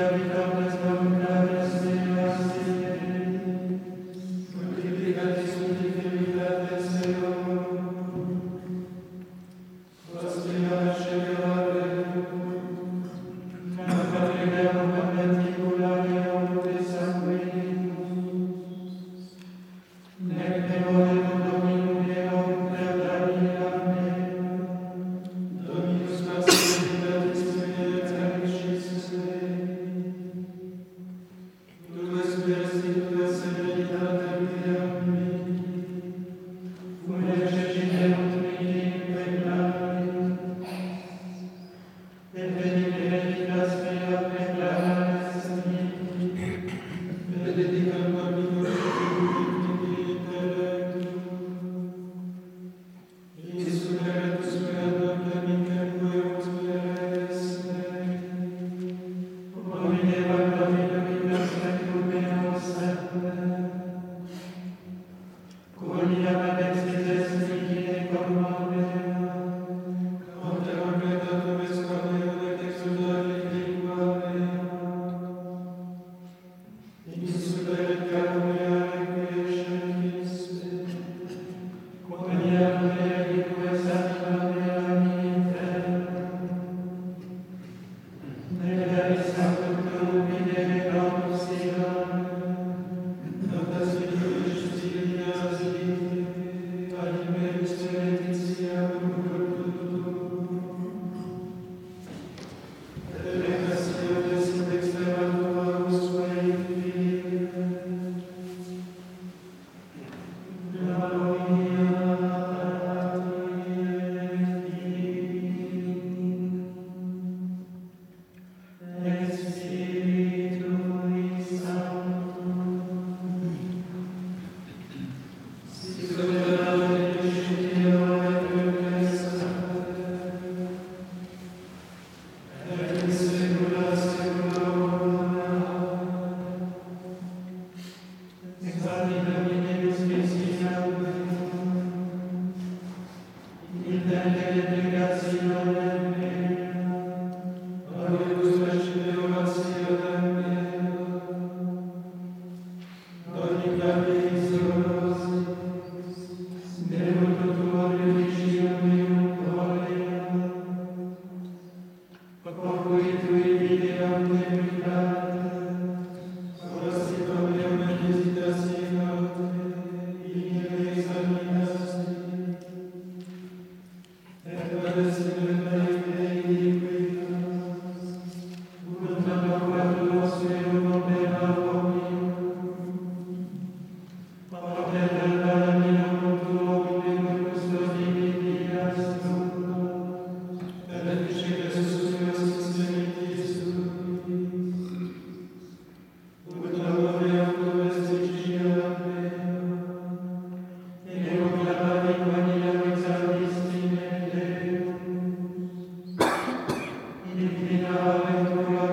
Yeah. Ave,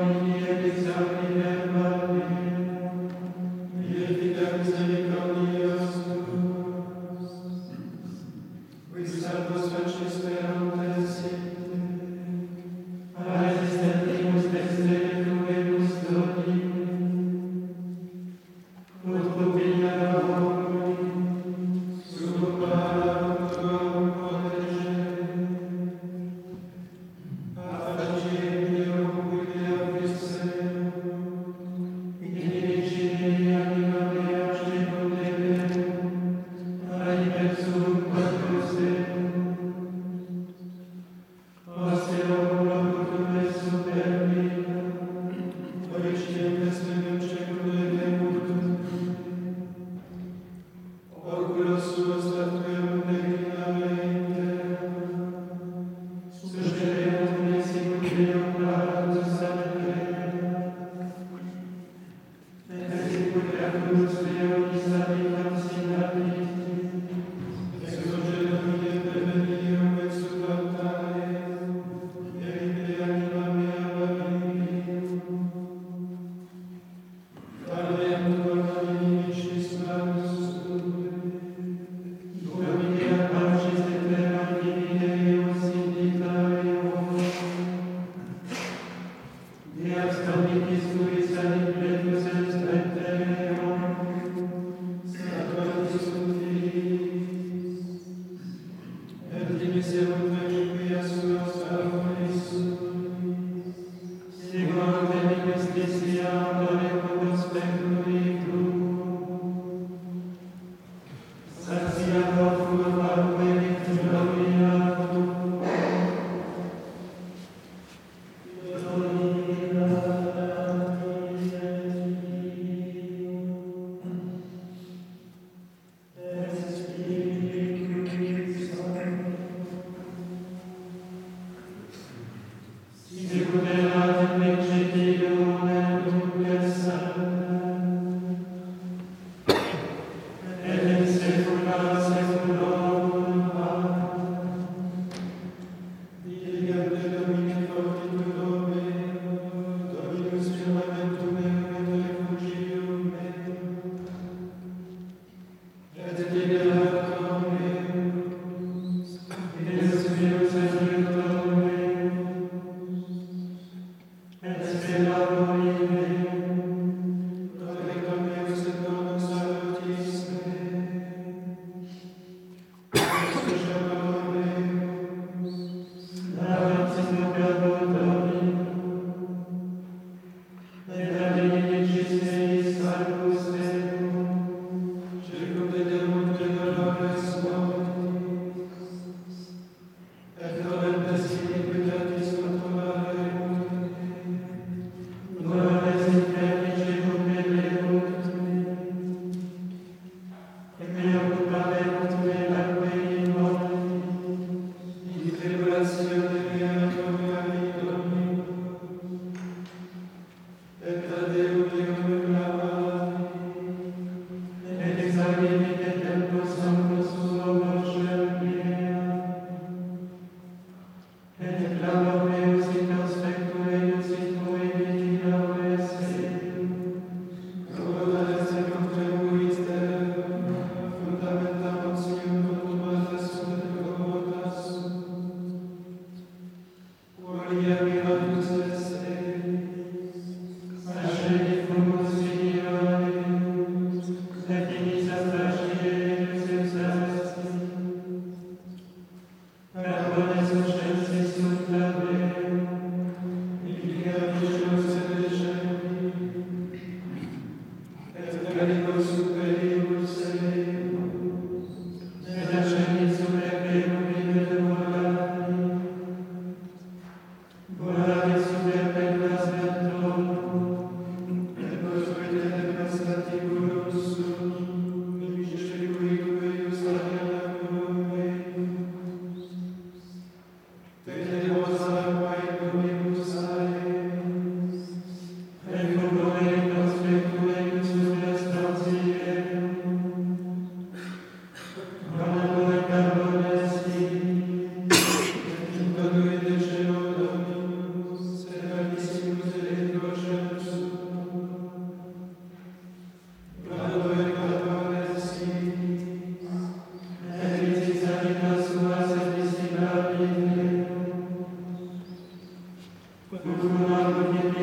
Domine,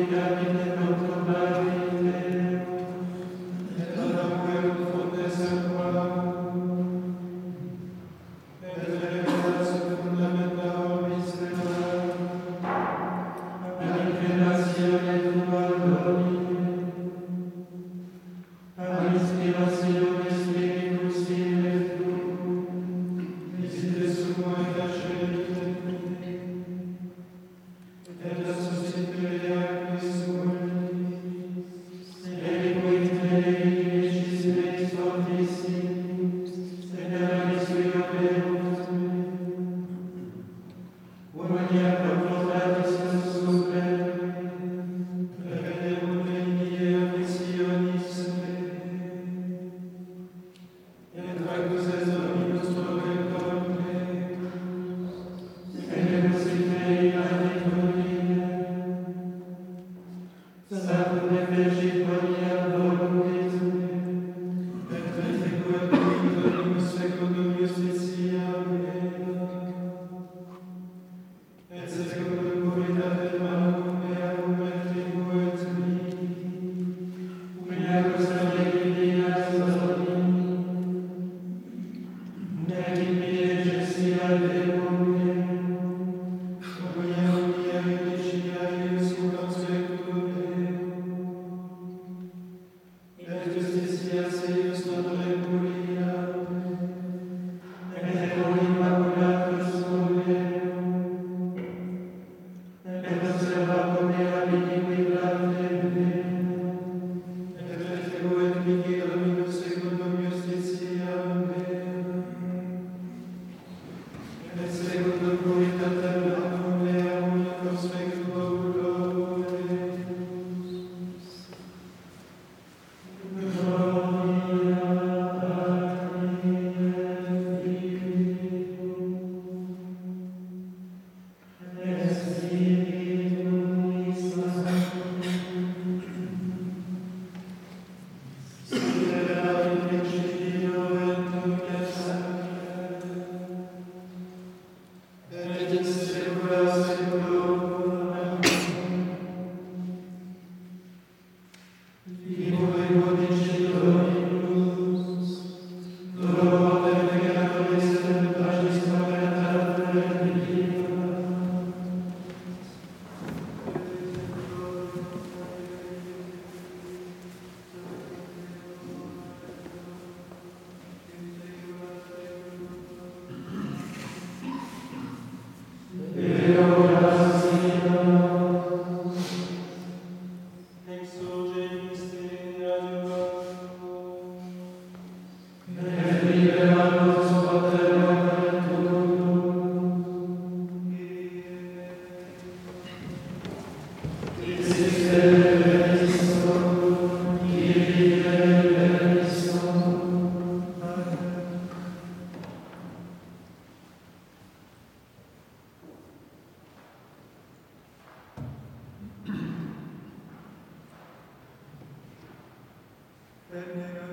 that